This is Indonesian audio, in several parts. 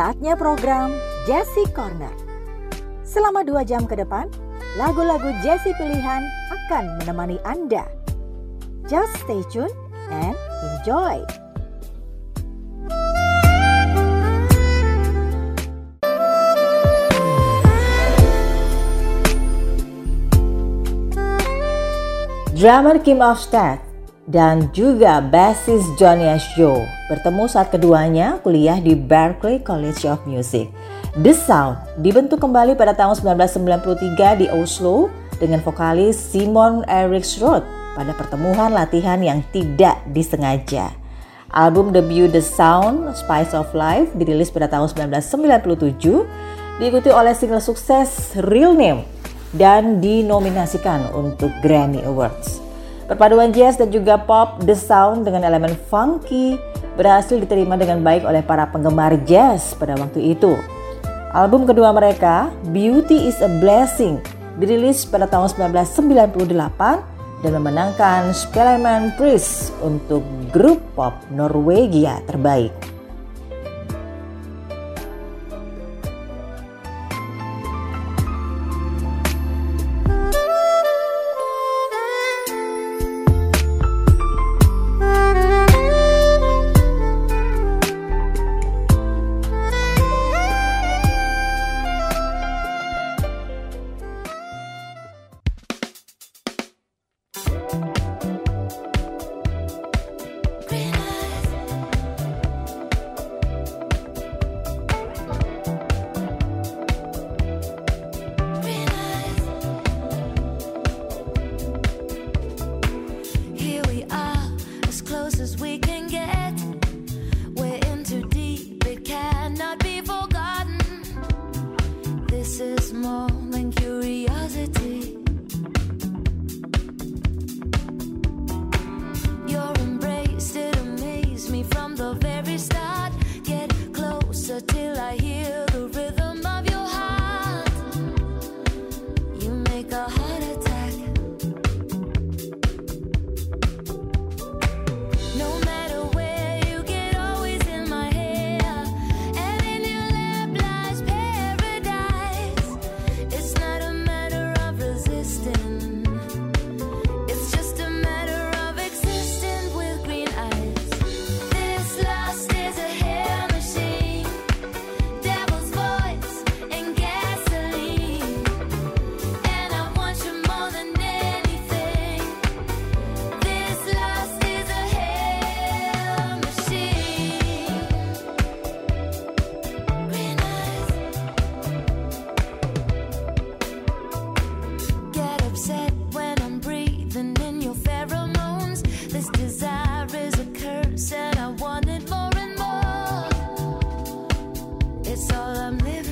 Saatnya program Jesse Corner. Selama dua jam ke depan, lagu-lagu Jesse pilihan akan menemani Anda. Just stay tuned and enjoy. Drummer Kim Ofstad dan juga bassist Johnny Joe bertemu saat keduanya kuliah di Berklee College of Music. The Sound dibentuk kembali pada tahun 1993 di Oslo dengan vokalis Simon Eriksrud pada pertemuan latihan yang tidak disengaja. Album debut The Sound Spice of Life dirilis pada tahun 1997 diikuti oleh single sukses Real Name dan dinominasikan untuk Grammy Awards. Perpaduan jazz dan juga pop The Sound dengan elemen funky berhasil diterima dengan baik oleh para penggemar jazz pada waktu itu. Album kedua mereka, Beauty is a Blessing, dirilis pada tahun 1998 dan memenangkan Spelleman Prize untuk grup pop Norwegia terbaik. all I'm living.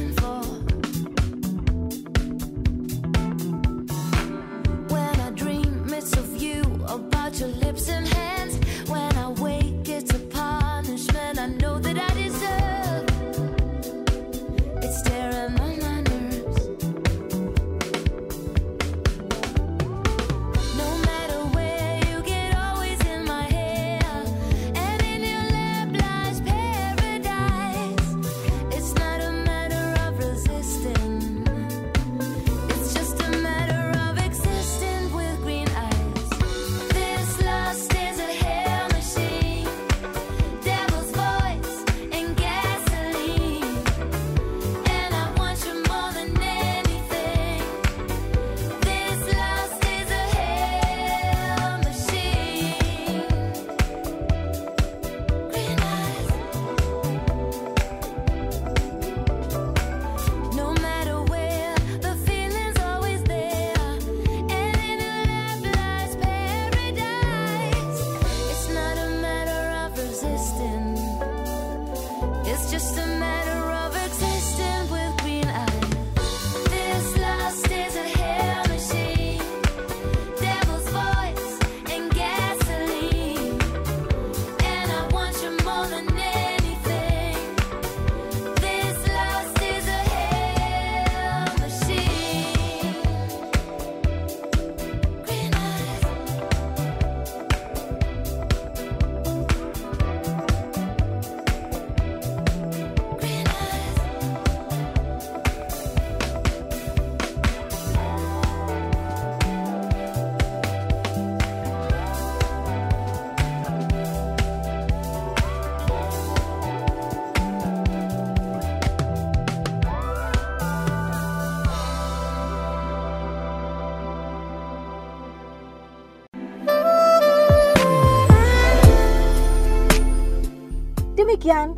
Demikian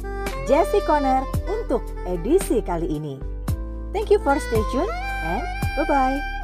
Jesse Connor untuk edisi kali ini. Thank you for stay tuned and bye-bye.